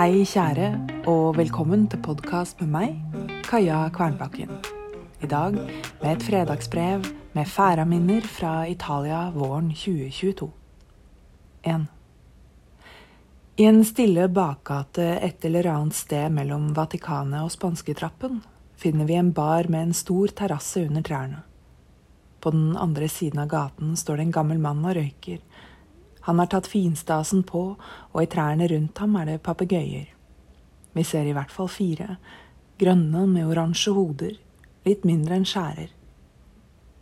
Hei, kjære, og velkommen til podkast med meg, Kaja Kvernbakken. I dag med et fredagsbrev med færaminner fra Italia våren 2022. 1. I en stille bakgate et eller annet sted mellom Vatikanet og Spansketrappen finner vi en bar med en stor terrasse under trærne. På den andre siden av gaten står det en gammel mann og røyker. Han har tatt finstasen på, og i trærne rundt ham er det papegøyer. Vi ser i hvert fall fire, grønne med oransje hoder, litt mindre enn skjærer.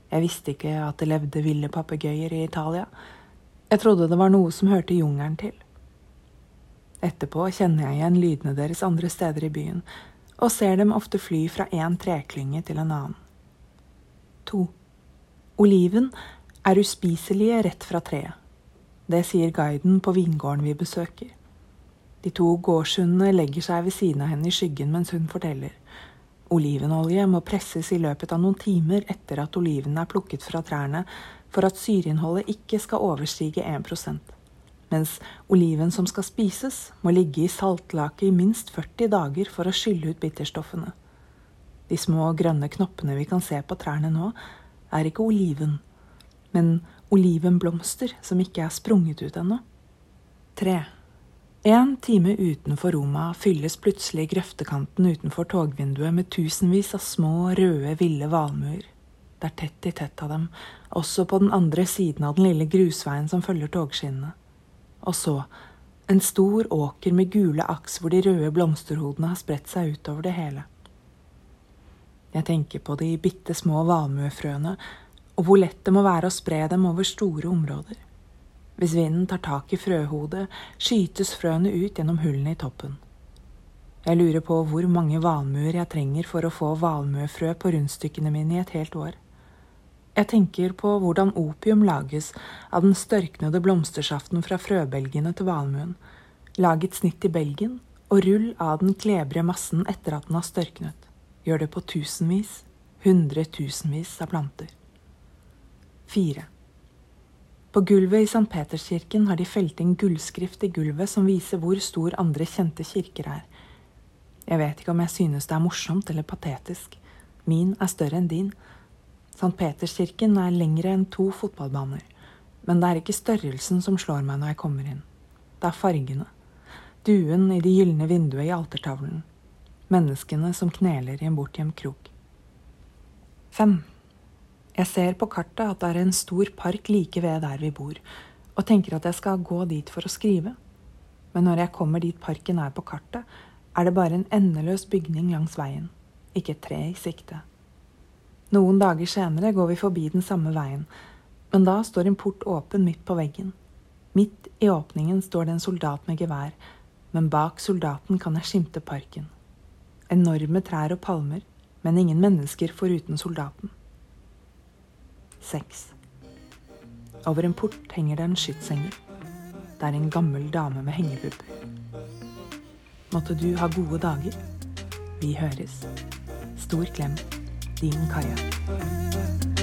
Jeg visste ikke at det levde ville papegøyer i Italia. Jeg trodde det var noe som hørte jungelen til. Etterpå kjenner jeg igjen lydene deres andre steder i byen, og ser dem ofte fly fra én treklynge til en annen. To. Oliven er uspiselige rett fra treet. Det sier guiden på vingården vi besøker. De to gårdshundene legger seg ved siden av henne i skyggen mens hun forteller. Olivenolje må presses i løpet av noen timer etter at olivenene er plukket fra trærne, for at syreinnholdet ikke skal overstige 1% mens oliven som skal spises, må ligge i saltlake i minst 40 dager for å skylle ut bitterstoffene. De små grønne knoppene vi kan se på trærne nå, er ikke oliven, men olivenblomster som ikke er sprunget ut ennå. Tre. En time utenfor Roma fylles plutselig grøftekanten utenfor togvinduet med tusenvis av små, røde, ville valmuer. Det er tett i tett av dem, også på den andre siden av den lille grusveien som følger togskinnene. Og så en stor åker med gule aks hvor de røde blomsterhodene har spredt seg utover det hele. Jeg tenker på de bitte små valmuefrøene og hvor lett det må være å spre dem over store områder. Hvis vinden tar tak i frøhodet, skytes frøene ut gjennom hullene i toppen. Jeg lurer på hvor mange valmuer jeg trenger for å få valmuefrø på rundstykkene mine i et helt år. Jeg tenker på hvordan opium lages av den størknede blomstersaften fra frøbelgene til valmuen. Lag et snitt i belgen, og rull av den klebrige massen etter at den har størknet. Gjør det på tusenvis, hundretusenvis av planter. 4. På gulvet i St. Peterskirken har de felt inn gullskrift i gulvet som viser hvor stor andre kjente kirker er. Jeg vet ikke om jeg synes det er morsomt eller patetisk. Min er større enn din. St. Peterskirken er lengre enn to fotballbaner. Men det er ikke størrelsen som slår meg når jeg kommer inn. Det er fargene. Duen i det gylne vinduet i altertavlen. Menneskene som kneler i en bortgjemt krok. 5. Jeg ser på kartet at det er en stor park like ved der vi bor, og tenker at jeg skal gå dit for å skrive. Men når jeg kommer dit parken er på kartet, er det bare en endeløs bygning langs veien, ikke et tre i sikte. Noen dager senere går vi forbi den samme veien, men da står en port åpen midt på veggen. Midt i åpningen står det en soldat med gevær, men bak soldaten kan jeg skimte parken. Enorme trær og palmer, men ingen mennesker foruten soldaten. 6. Over en port henger det en skytshenger. Det er en gammel dame med hengepupper. Måtte du ha gode dager. Vi høres. Stor klem. Din Kaja.